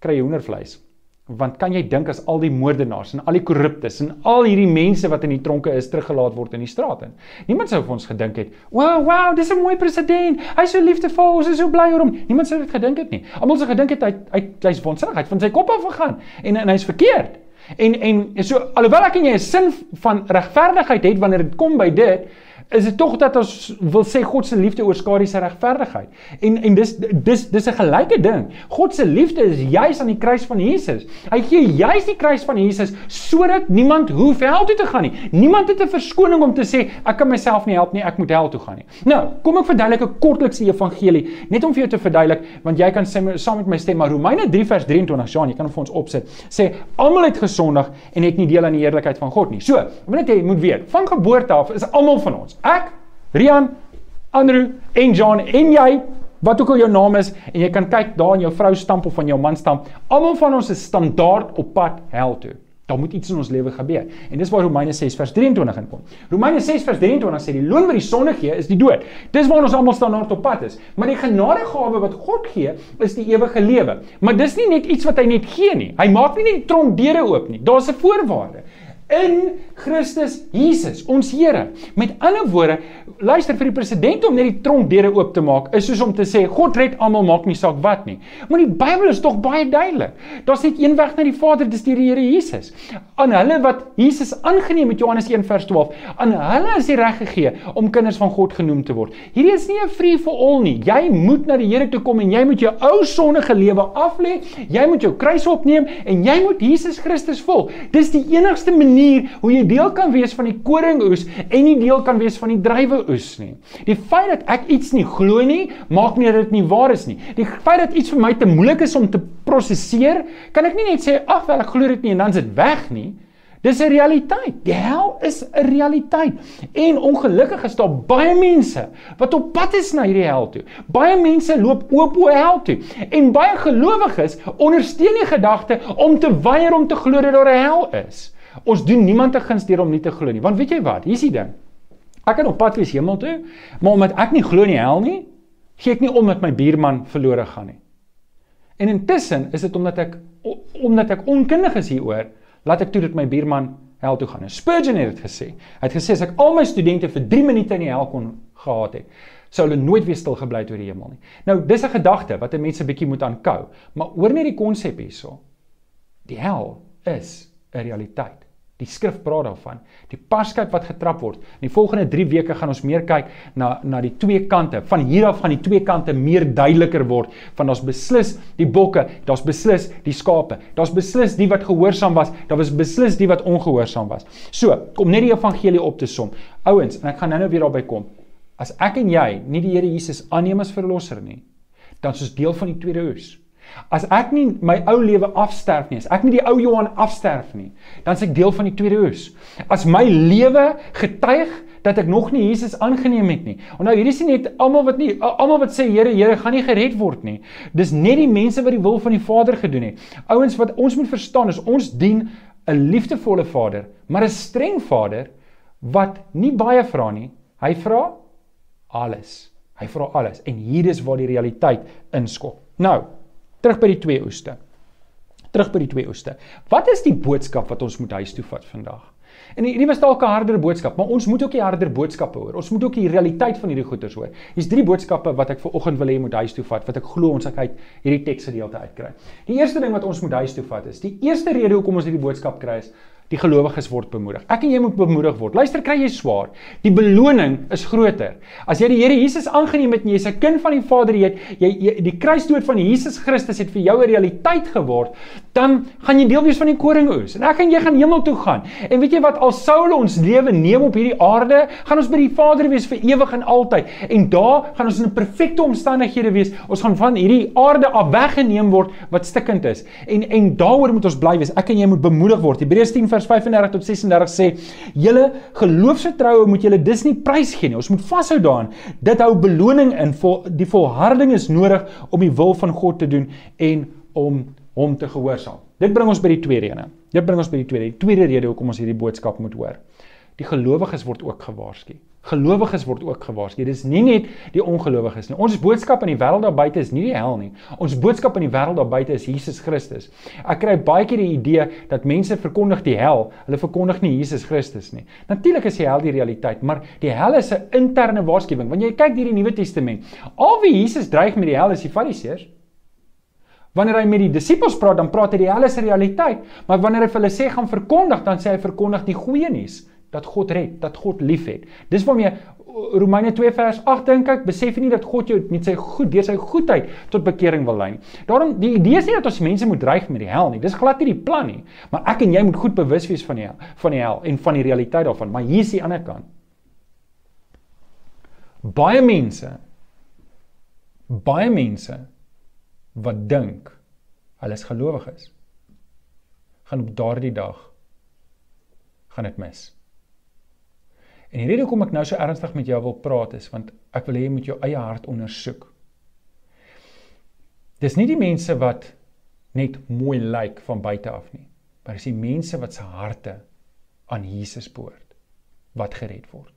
Kry hoendervleis? Want kan jy dink as al die moordenaars en al die korruptes en al hierdie mense wat in die tronke is teruggelaat word in die straat in. Niemand sou vir ons gedink het, "Wow, wow, dis 'n mooi president. Hy's so liefdevol, ons is so bly oor hom." Niemand sou dit gedink het nie. Almal sou gedink het hy hy hy's waansinnig, hy het van sy kop af gegaan en en hy's verkeerd. En en so alhoewel ek en jy 'n sin van regverdigheid het wanneer dit kom by dit, is dit tog dat ons wil sê God se liefde oorskadu sy regverdigheid. En en dis dis dis 'n gelyke ding. God se liefde is juis aan die kruis van Jesus. Hy gee juis die kruis van Jesus sodat niemand hoef hel toe te gaan nie. Niemand het 'n verskoning om te sê ek kan myself nie help nie, ek moet hel toe gaan nie. Nou, kom ek verduidelik 'n kortlikse evangelie net om vir jou te verduidelik want jy kan sê saam met my stem maar Romeine 3 vers 23, Jean, jy kan hom vir ons opsit. Sê almal het gesondig en het nie deel aan die heerlikheid van God nie. So, ek wil net hê jy moet weet, van geboorte af is almal van ons Ek, Rian, Andrew en John en jy wat ook al jou naam is en jy kan kyk daar in jou vrou stamp of van jou man stamp. Almal van ons is standaard op pad hel toe. Daar moet iets in ons lewe gebeur. En dis waar Romeine 6 vers 23 inkom. Romeine 6 vers 23 sê die loon wat die sonde gee is die dood. Dis waar ons almal standaard op pad is. Maar die genadegawe wat God gee is die ewige lewe. Maar dis nie net iets wat hy net gee nie. Hy maak nie net die tronk deure oop nie. Daar's 'n voorwaarde in Christus Jesus, ons Here. Met ander woorde, luister vir die president om net die tronkdeure oop te maak, is soos om te sê God red almal, maak nie saak wat nie. Maar die Bybel is tog baie duidelik. Daar's net een weg na die Vader, dis deur die Here Jesus. Aan hulle wat Jesus aangeneem het Johannes 1 vers 12, aan hulle is die reg gegee om kinders van God genoem te word. Hierdie is nie 'n free for all nie. Jy moet na die Here toe kom en jy moet jou ou sondige lewe aflê. Jy moet jou kruis opneem en jy moet Jesus Christus volg. Dis die enigste manier manier hoe jy deel kan wees van die koringoes en nie deel kan wees van die druiweoes nie. Die feit dat ek iets nie glo nie, maak nie dat dit nie waar is nie. Die feit dat iets vir my te moeilik is om te prosesseer, kan ek nie net sê ag wel ek glo dit nie en dan is dit weg nie. Dis 'n realiteit. Die hel is 'n realiteit. En ongelukkig is daar baie mense wat op pad is na hierdie hel toe. Baie mense loop oop oor hel toe. En baie gelowiges ondersteun die gedagte om te weier om te glo dat daar 'n hel is. Ons doen niemand 'n guns deur om nie te glo nie. Want weet jy wat? Hier's die ding. Ek kan op pad wees hemel toe, maar omdat ek nie glo in die hel nie, gee ek nie om dat my buurman verlore gaan nie. En intussen is dit omdat ek omdat ek onkundig is hieroor laat ek toe dat my buurman hel toe gaan. En Spurgeon het dit gesê. Hy het gesê as ek al my studente vir 3 minute in die hel kon gehad het, sou hulle nooit weer stil gebly het oor die hemel nie. Nou, dis 'n gedagte wat 'n mens 'n bietjie moet aankou, maar hoor net die konsep hierso. Die hel is 'n realiteit. Die skrif praat daarvan. Die paskyp wat getrap word. In die volgende 3 weke gaan ons meer kyk na na die twee kante. Van hier af gaan die twee kante meer duideliker word. Van ons beslis die bokke, daar's beslis die skape. Daar's beslis die wat gehoorsaam was, daar was beslis die wat ongehoorsaam was. So, kom net die evangelie op te som. Ouens, en ek gaan nou-nou weer daarby kom. As ek en jy nie die Here Jesus aanneem as verlosser nie, dan is ons deel van die tweede oes. As ek nie my ou lewe afsterf nie, as ek nie die ou Johan afsterf nie, dan is ek deel van die tweede oes. As my lewe getuig dat ek nog nie Jesus aangeneem het nie. Onthou, hierdie is nie net almal wat nie almal wat sê Here, Here, gaan nie gered word nie. Dis net die mense wat die wil van die Vader gedoen het. Ouens wat ons moet verstaan is ons dien 'n liefdevolle Vader, maar 'n streng Vader wat nie baie vra nie. Hy vra alles. Hy vra alles en hier is waar die realiteit inskop. Nou, Terug by die twee oeste. Terug by die twee oeste. Wat is die boodskap wat ons moet huis toe vat vandag? En hierdie was dalk 'n harder boodskap, maar ons moet ook die harder boodskappe hoor. Ons moet ook die realiteit van hierdie goeters hoor. Hier's drie boodskappe wat ek vir oggend wil hê moet huis toe vat, wat ek glo ons uit hierdie teksgedeelte uitkry. Die eerste ding wat ons moet huis toe vat is, die eerste rede hoekom ons hierdie boodskap kry is Die gelowiges word bemoedig. Ek en jy moet bemoedig word. Luister, kry jy swaar. Die beloning is groter. As jy die Here Jesus aangeneem het en jy's 'n kind van die Vader, jy, jy, jy die kruisdood van Jesus Christus het vir jou 'n realiteit geword, dan gaan jy deel wees van die koringoes. En ek en jy gaan hemel toe gaan. En weet jy wat? Al sou ons lewe neem op hierdie aarde, gaan ons by die Vader wees vir ewig en altyd. En daar gaan ons in perfekte omstandighede wees. Ons gaan van hierdie aarde af weggeneem word wat stikkend is. En en daaroor moet ons bly wees. Ek en jy moet bemoedig word. Hebreërs 10 vers 35 tot 36 sê: "Julle geloofsvertroue moet julle dus nie prys gee nie. Ons moet vashou daaraan. Dit hou beloning in. Vol, die volharding is nodig om die wil van God te doen en om hom te gehoorsaam." Dit bring ons by die tweede rede. Dit bring ons by die tweede, die tweede rede hoekom ons hierdie boodskap moet hoor. Die gelowiges word ook gewaarsku. Gelowiges word ook gewaarsku. Dis nie net die ongelowiges nie. Ons boodskap in die wêreld daar buite is nie die hel nie. Ons boodskap in die wêreld daar buite is Jesus Christus. Ek kry baie keer die idee dat mense verkondig die hel, hulle verkondig nie Jesus Christus nie. Natuurlik is die hel die realiteit, maar die hel is 'n interne waarskuwing. Wanneer jy kyk hierdie Nuwe Testament, al wie Jesus dreig met die hel is die Fariseërs. Wanneer hy met die disippels praat, dan praat hy die hel is 'n realiteit, maar wanneer hy vir hulle sê gaan verkondig, dan sê hy verkondig die goeie nuus dat God red, dat God liefhet. Dis waarmee Romeine 2 vers 8 dink ek, besef nie dat God jou met sy goed deur sy goedheid tot bekering wil lei nie. Daarom die idee is nie dat ons mense moet dreig met die hel nie. Dis glad nie die plan nie. Maar ek en jy moet goed bewus wees van die hel, van die hel en van die realiteit daarvan. Maar hier is die ander kant. Baie mense baie mense wat dink hulle is gelowig is gaan op daardie dag gaan dit mis. En die rede hoekom ek nou so ernstig met jou wil praat is want ek wil hê jy moet jou eie hart ondersoek. Dis nie die mense wat net mooi lyk van buite af nie, maar dis die mense wat se harte aan Jesus behoort wat gered word.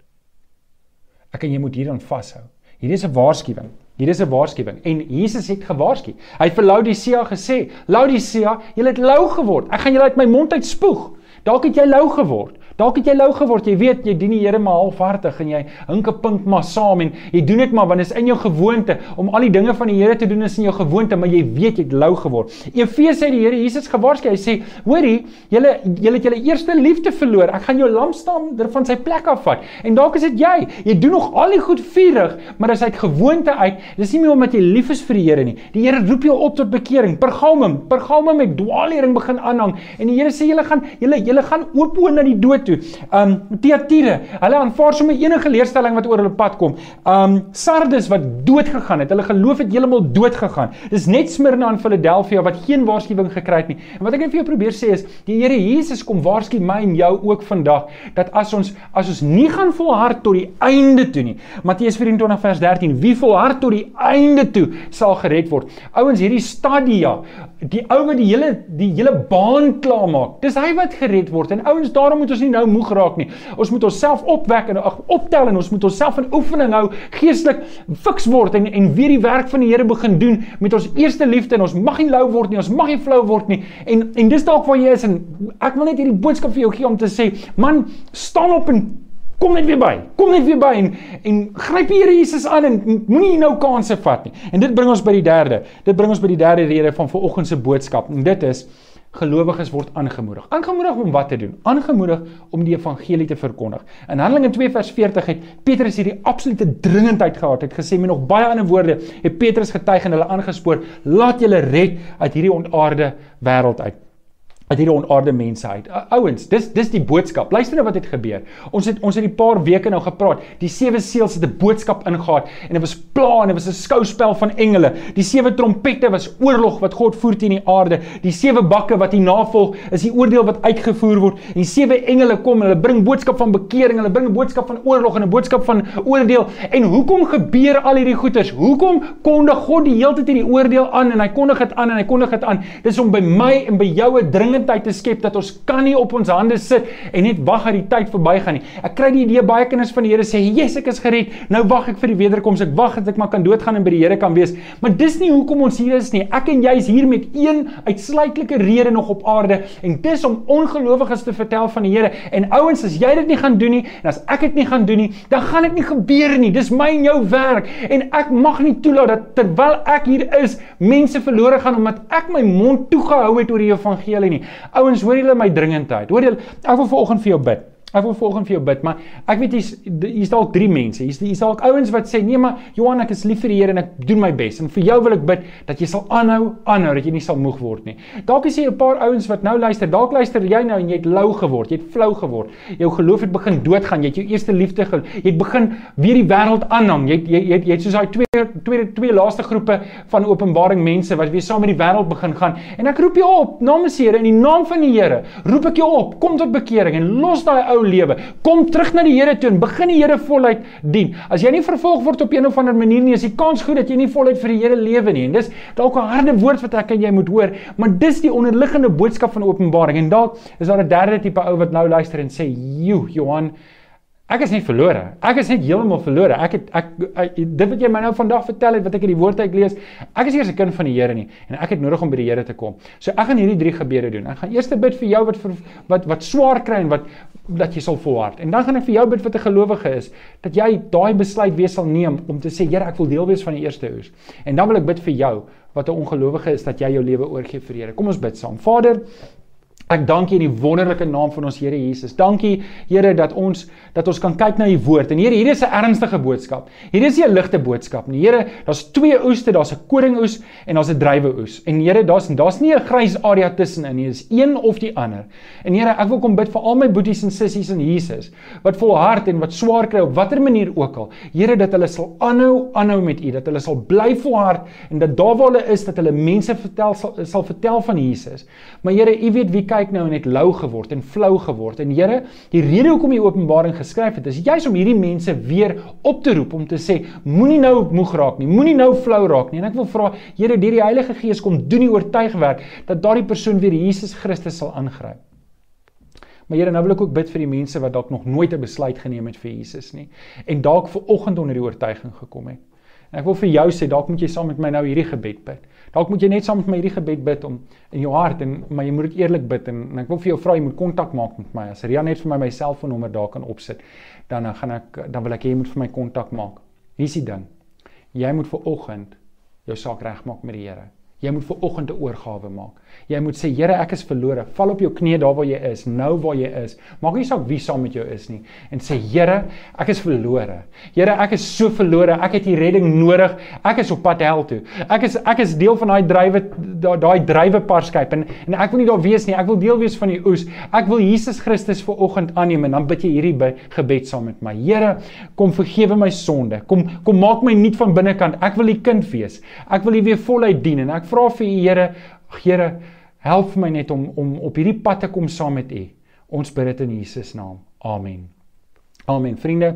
Ek en jy moet hieraan vashou. Hierdie is 'n waarskuwing. Hierdie is 'n waarskuwing en Jesus het gewaarsku. Hy het vir Laodicea gesê: "Laodicea, jy het lou geword. Ek gaan julle uit my mond uit spoeg." Dalk het jy lou geword. Dalk het jy lou geword. Jy weet jy dien die Here maar halfhartig en jy hinke pink maar saam en jy doen dit maar want dit is in jou gewoonte om al die dinge van die Here te doen is in jou gewoonte, maar jy weet jy het lou geword. Efesië sê die Here Jesus gewaarsku. Hy sê: "Hoorie, julle julle het julle eerste liefde verloor. Ek gaan jou lampstam van sy plek afvat." En dalk is dit jy. Jy doen nog al die goed vurig, maar dis uit gewoonte uit. Dis nie meer omdat jy lief is vir die Here nie. Die Here roep jou op tot bekering. Pergamum, Pergamum het dwaallering begin aanhang en die Here sê julle gaan julle julle gaan oop oor na die dood toe. Um Thyatira, hulle aanvaar sommer enige leerstelling wat oor hulle pad kom. Um Sardes wat dood gegaan het. Hulle geloof het heeltemal dood gegaan. Dis net Smyrna en Philadelphia wat geen waarskuwing gekry het nie. En wat ek net vir jou probeer sê is, die Here Jesus kom waarsku my en jou ook vandag dat as ons as ons nie gaan volhard tot die einde toe nie. Matteus 24 vers 13, wie volhard tot die einde toe sal gered word. Ouens, hierdie stadia, die ou wat die hele die hele baan klaar maak. Dis hy wat gered word. En ouens, daarom moet ons nie nou moeg raak nie. Ons moet onsself opwek en ag optel en ons moet onsself in oefening hou, geestelik fiks word en en weer die werk van die Here begin doen met ons eerste liefde en ons mag nie lou word nie, ons mag nie flou word nie. En en dis dalk waar jy is en ek wil net hierdie boodskap vir jou gee om te sê, man, staan op en kom net weer by. Kom net weer by en en gryp die Here Jesus aan en moenie nou kansse vat nie. En dit bring ons by die derde. Dit bring ons by die derde rede van vanoggend se boodskap. En dit is gelowiges word aangemoedig. Aangemoedig om wat te doen? Aangemoedig om die evangelie te verkondig. In Handelinge 2 vers 40 het Petrus hierdie absolute dringendheid gehad. Het gesê met nog baie ander woorde, het Petrus getuig en hulle aangespoor, laat julle red uit hierdie ontaarde wêreld uit uit hierdie onaarde mense uit. Ouens, dis dis die boodskap. Luister nou wat het gebeur. Ons het ons het 'n paar weke nou gepraat. Die sewe seels het 'n boodskap ingegaat en dit was pla en dit was 'n skouspel van engele. Die sewe trompette was oorlog wat God voer teen die aarde. Die sewe bakke wat hier navolg is die oordeel wat uitgevoer word. En die sewe engele kom en hulle bring boodskap van bekering, hulle bring 'n boodskap van oorlog en 'n boodskap van oordeel. En hoekom gebeur al hierdie goeters? Hoekom kondig God die hele tyd hierdie oordeel aan en hy kondig dit aan en hy kondig dit aan? Dis om by my en by jou 'n dringende geleentheid te skep dat ons kan nie op ons hande sit en net wag dat die tyd verbygaan nie. Ek kry die idee baie kinders van die Here sê, "Jesus, ek is gered. Nou wag ek vir die wederkoms. Ek wag dat ek maar kan doodgaan en by die Here kan wees." Maar dis nie hoekom ons hier is nie. Ek en jy is hier met een uitsluitlike rede nog op aarde en dis om ongelowiges te vertel van die Here. En ouens, as jy dit nie gaan doen nie en as ek dit nie gaan doen nie, dan gaan dit nie gebeur nie. Dis my en jou werk en ek mag nie toelaat dat terwyl ek hier is, mense verlore gaan omdat ek my mond toegehou het oor die evangelie nie. Ouens, hoor julle my dringendheid. Hoor julle, ek wil vanoggend vir jou bid. Ek wil volgens vir jou bid, maar ek weet hier's hier's dalk drie mense. Hier's hier's dalk ouens wat sê nee, maar Johan, ek is lief vir die Here en ek doen my bes. En vir jou wil ek bid dat jy sal aanhou, aanhou dat jy nie sal moeg word nie. Dalk is hier 'n paar ouens wat nou luister. Dalk luister jy nou en jy het lou geword, jy het flou geword. Jou geloof het begin doodgaan. Jy het jou eerste liefde ge jy het begin weer die wêreld aanhang. Jy jy jy, jy het soos daai twee twee twee laaste groepe van Openbaring mense wat weer saam met die wêreld begin gaan. En ek roep jou op namens die Here in die naam van die Here. Roep ek jou op, kom tot bekering en los daai ou lewe. Kom terug na die Here toe en begin die Here voluit dien. As jy nie vervolg word op een of ander manier nie, is die kans goed dat jy nie voluit vir die Here lewe nie. En dis dalk 'n harde woord wat ek en jy moet hoor, maar dis die onderliggende boodskap van Openbaring. En dalk is daar 'n derde tipe ou wat nou luister en sê, "Jo, Johan, Ek is net verlore. Ek is net heeltemal verlore. Ek het ek, ek dit wat jy my nou vandag vertel het wat ek in die woord uit lees, ek is eers 'n kind van die Here nie en ek het nodig om by die Here te kom. So ek gaan hierdie drie gebede doen. Ek gaan eers bid vir jou wat vir, wat wat swaar kry en wat dat jy sal volhard. En dan gaan ek vir jou bid wat 'n gelowige is, dat jy daai besluit weer sal neem om te sê, Here, ek wil deel wees van die eerste oes. En dan wil ek bid vir jou wat 'n ongelowige is dat jy jou lewe oorgee vir die Here. Kom ons bid saam. Vader, Ek dank U in die wonderlike naam van ons Here Jesus. Dankie Here dat ons dat ons kan kyk na U woord. En Here, hier is 'n ernstige boodskap. Hier is nie 'n ligte boodskap nie. Here, daar's twee oeste, daar's 'n koringoes en daar's 'n druiweoes. En Here, daar's daar's nie 'n grys area tussenin nie. Dis een of die ander. En Here, ek wil kom bid vir al my boeties en sissies in Jesus wat volhard en wat swaar kry op watter manier ook al. Here, dat hulle sal aanhou, aanhou met U, dat hulle sal bly volhard en dat daar waar hulle is dat hulle mense vertel sal, sal vertel van Jesus. Maar Here, U weet wie kyk nou net lou geword en flou geword. En Here, die rede hoekom jy Openbaring geskryf het, is juis om hierdie mense weer op te roep om te sê, moenie nou moeg raak nie, moenie nou flou raak nie. En ek wil vra, Here, deur die Heilige Gees kom doen die oortuigwerk dat daardie persoon weer Jesus Christus sal aangryp. Maar Here, nou wil ek ook bid vir die mense wat dalk nog nooit 'n besluit geneem het vir Jesus nie en dalk ver oggend onder die oortuiging gekom het. En ek wil vir jou sê, dalk moet jy saam met my nou hierdie gebed bid. Dalk moet jy net saam met my hierdie gebed bid om in jou hart en maar jy moet dit eerlik bid en, en ek wil vir jou vra jy moet kontak maak met my. As Ria net vir my my selfoonnommer daar kan opsit, dan dan gaan ek dan wil ek hê jy moet vir my kontak maak. Hier is die ding. Jy moet vir oggend jou saak regmaak met die Here. Jy moet vir oggend 'n oorgawe maak. Jy moet sê Here, ek is verlore. Val op jou knieë daar waar jy is, nou waar jy is. Maak nie saak wie saam met jou is nie en sê Here, ek is verlore. Here, ek is so verlore. Ek het U redding nodig. Ek is op pad hel toe. Ek is ek is deel van daai drywe daai drywe parskyp en en ek wil nie daar wees nie. Ek wil deel wees van die oes. Ek wil Jesus Christus vir oggend aanneem en dan bid jy hierdie gebed saam met my. Here, kom vergewe my sonde. Kom kom maak my nuut van binnekant. Ek wil U kind wees. Ek wil U weer voluit dien en ek vra vir U Here, Here, help my net om om op hierdie pad te kom saam met U. Ons bid dit in Jesus naam. Amen. Amen. Vriende,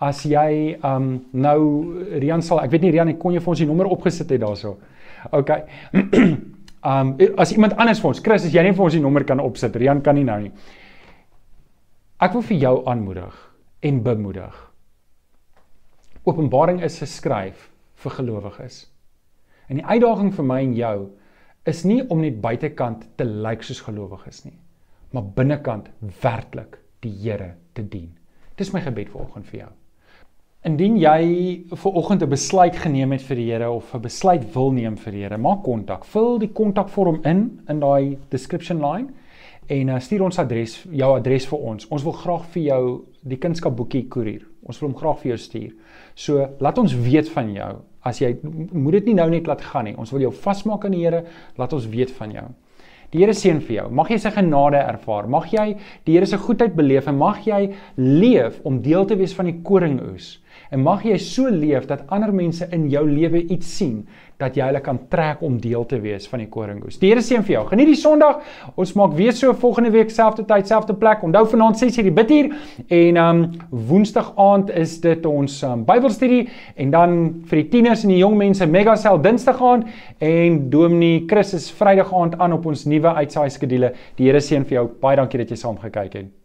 as jy um nou Rian sal, ek weet nie Rian, kon jy vir ons die nommer opgesit het daarso? OK. um as iemand anders vir ons, Chris, as jy net vir ons die nommer kan opsit. Rian kan nie nou nie. Ek wil vir jou aanmoedig en bemoedig. Openbaring is geskryf vir gelowiges. En die uitdaging vir my en jou is nie om net buitekant te lyk soos gelowiges nie, maar binnekant werklik die Here te dien. Dis my gebed vanoggend vir jou. Indien jy ver oggend 'n besluit geneem het vir die Here of 'n besluit wil neem vir die Here, maak kontak. Vul die kontakvorm in in daai description line en uh, stuur ons adres, jou adres vir ons. Ons wil graag vir jou die kunskapboekie koerier. Ons wil hom graag vir jou stuur. So, laat ons weet van jou. As jy moet dit nie nou net laat gaan nie. Ons wil jou vasmaak aan die Here. Laat ons weet van jou. Die Here seën vir jou. Mag jy sy genade ervaar. Mag jy die Here se goedheid beleef en mag jy leef om deel te wees van die koringoes. En mag jy so leef dat ander mense in jou lewe iets sien dat jy hulle kan trek om deel te wees van die koringoes. Die Here seën vir jou. Geniet die Sondag. Ons maak weer so volgende week selfde tyd, selfde plek. Onthou vanaand 6:00 die bidtuur en um Woensdag aand is dit ons um, Bybelstudie en dan vir die tieners en die jong mense mega sel Dinsdag aand en Dominee Chris is Vrydag aand aan op ons nuwe uitsaai skedule. Die Here seën vir jou. Baie dankie dat jy saam gekyk het.